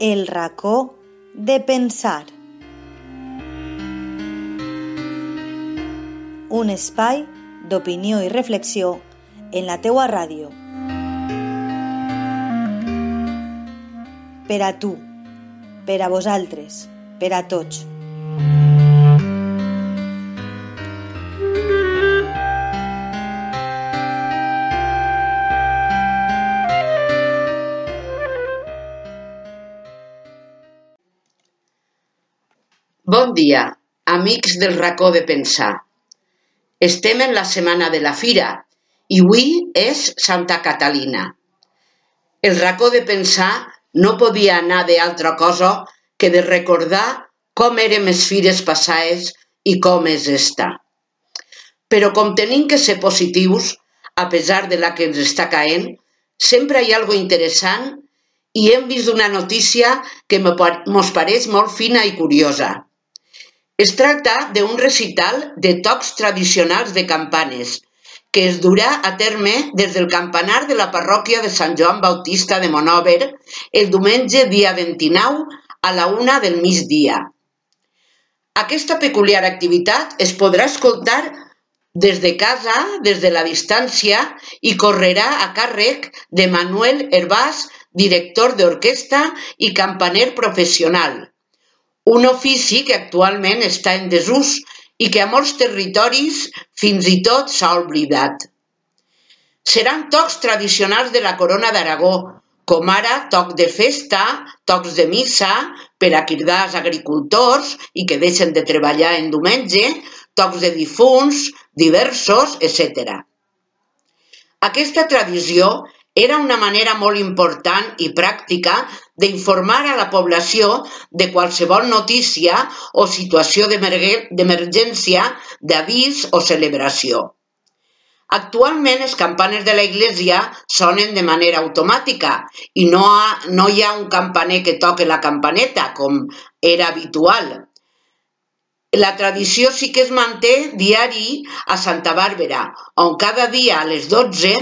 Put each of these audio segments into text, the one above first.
El racó de pensar. Un espai d'opinió i reflexió en la teua ràdio. Per a tu, per a vosaltres, per a tots. Bon dia, amics del racó de pensar. Estem en la setmana de la fira i avui és Santa Catalina. El racó de pensar no podia anar d'altra cosa que de recordar com érem les fires passades i com és esta. Però com tenim que ser positius, a pesar de la que ens està caent, sempre hi ha algo interessant i hem vist una notícia que mos pareix molt fina i curiosa. Es tracta d'un recital de tocs tradicionals de campanes, que es durà a terme des del campanar de la parròquia de Sant Joan Bautista de Monòver el diumenge dia 29 a la una del migdia. Aquesta peculiar activitat es podrà escoltar des de casa, des de la distància, i correrà a càrrec de Manuel Herbàs, director d'orquestra i campaner professional un ofici que actualment està en desús i que a molts territoris fins i tot s'ha oblidat. Seran tocs tradicionals de la corona d'Aragó, com ara toc de festa, tocs de missa, per a cridar agricultors i que deixen de treballar en diumenge, tocs de difunts, diversos, etc. Aquesta tradició era una manera molt important i pràctica d'informar a la població de qualsevol notícia o situació d'emergència, d'avís o celebració. Actualment les campanes de la iglesia sonen de manera automàtica i no, ha, no hi ha un campaner que toque la campaneta com era habitual. La tradició sí que es manté diari a Santa Bàrbara, on cada dia a les 12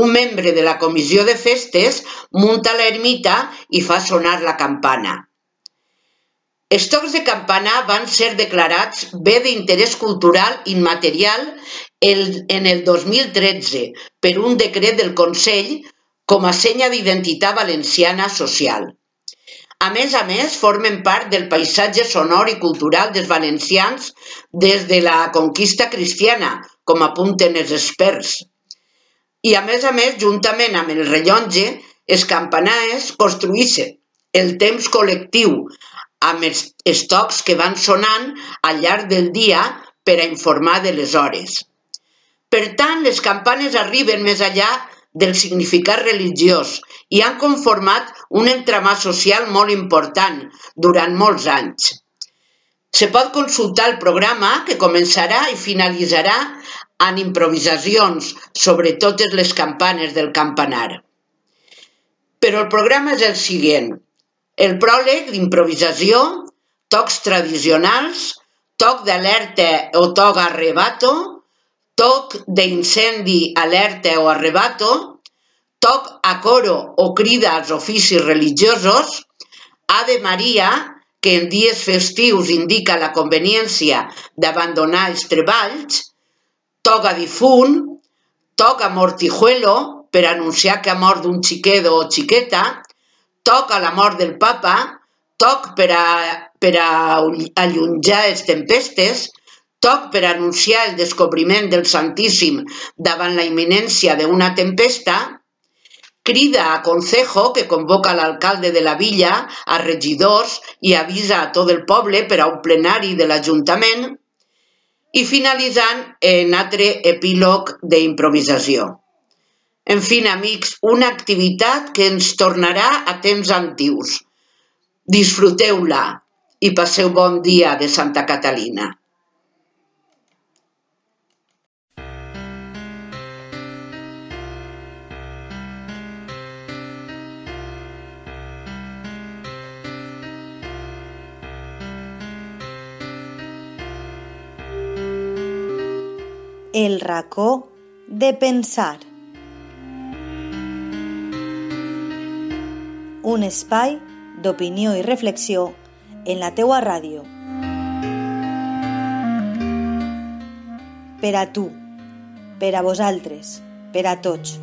un membre de la comissió de festes munta l'ermita i fa sonar la campana. Els tocs de campana van ser declarats bé d'interès cultural immaterial en el 2013 per un decret del Consell com a senya d'identitat valenciana social. A més a més, formen part del paisatge sonor i cultural dels valencians des de la conquista cristiana, com apunten els experts. I a més a més, juntament amb el rellotge, els campanaes construïssin el temps col·lectiu amb els estocs que van sonant al llarg del dia per a informar de les hores. Per tant, les campanes arriben més allà del significat religiós i han conformat un entramà social molt important durant molts anys. Se pot consultar el programa que començarà i finalitzarà en improvisacions sobre totes les campanes del campanar. Però el programa és el següent. El pròleg d'improvisació, tocs tradicionals, toc d'alerta o toc arrebato, toc d'incendi, alerta o arrebato, toc a coro o crida als oficis religiosos, Ave Maria, que en dies festius indica la conveniència d'abandonar els treballs, toga difunt, toca mortijuelo per anunciar que ha mort un xiquedo o xiqueta, toca la mort del papa, toc per a, per a allunjar les tempestes, toc per anunciar el descobriment del Santíssim davant la imminència d'una tempesta, crida a Concejo, que convoca l'alcalde de la villa, a regidors i avisa a tot el poble per a un plenari de l'Ajuntament, i finalitzant en altre epílog d'improvisació. En fi, amics, una activitat que ens tornarà a temps antius. Disfruteu-la i passeu bon dia de Santa Catalina. El racó de pensar. Un espai d'opinió i reflexió en la teua ràdio. Per a tu, per a vosaltres, per a tots.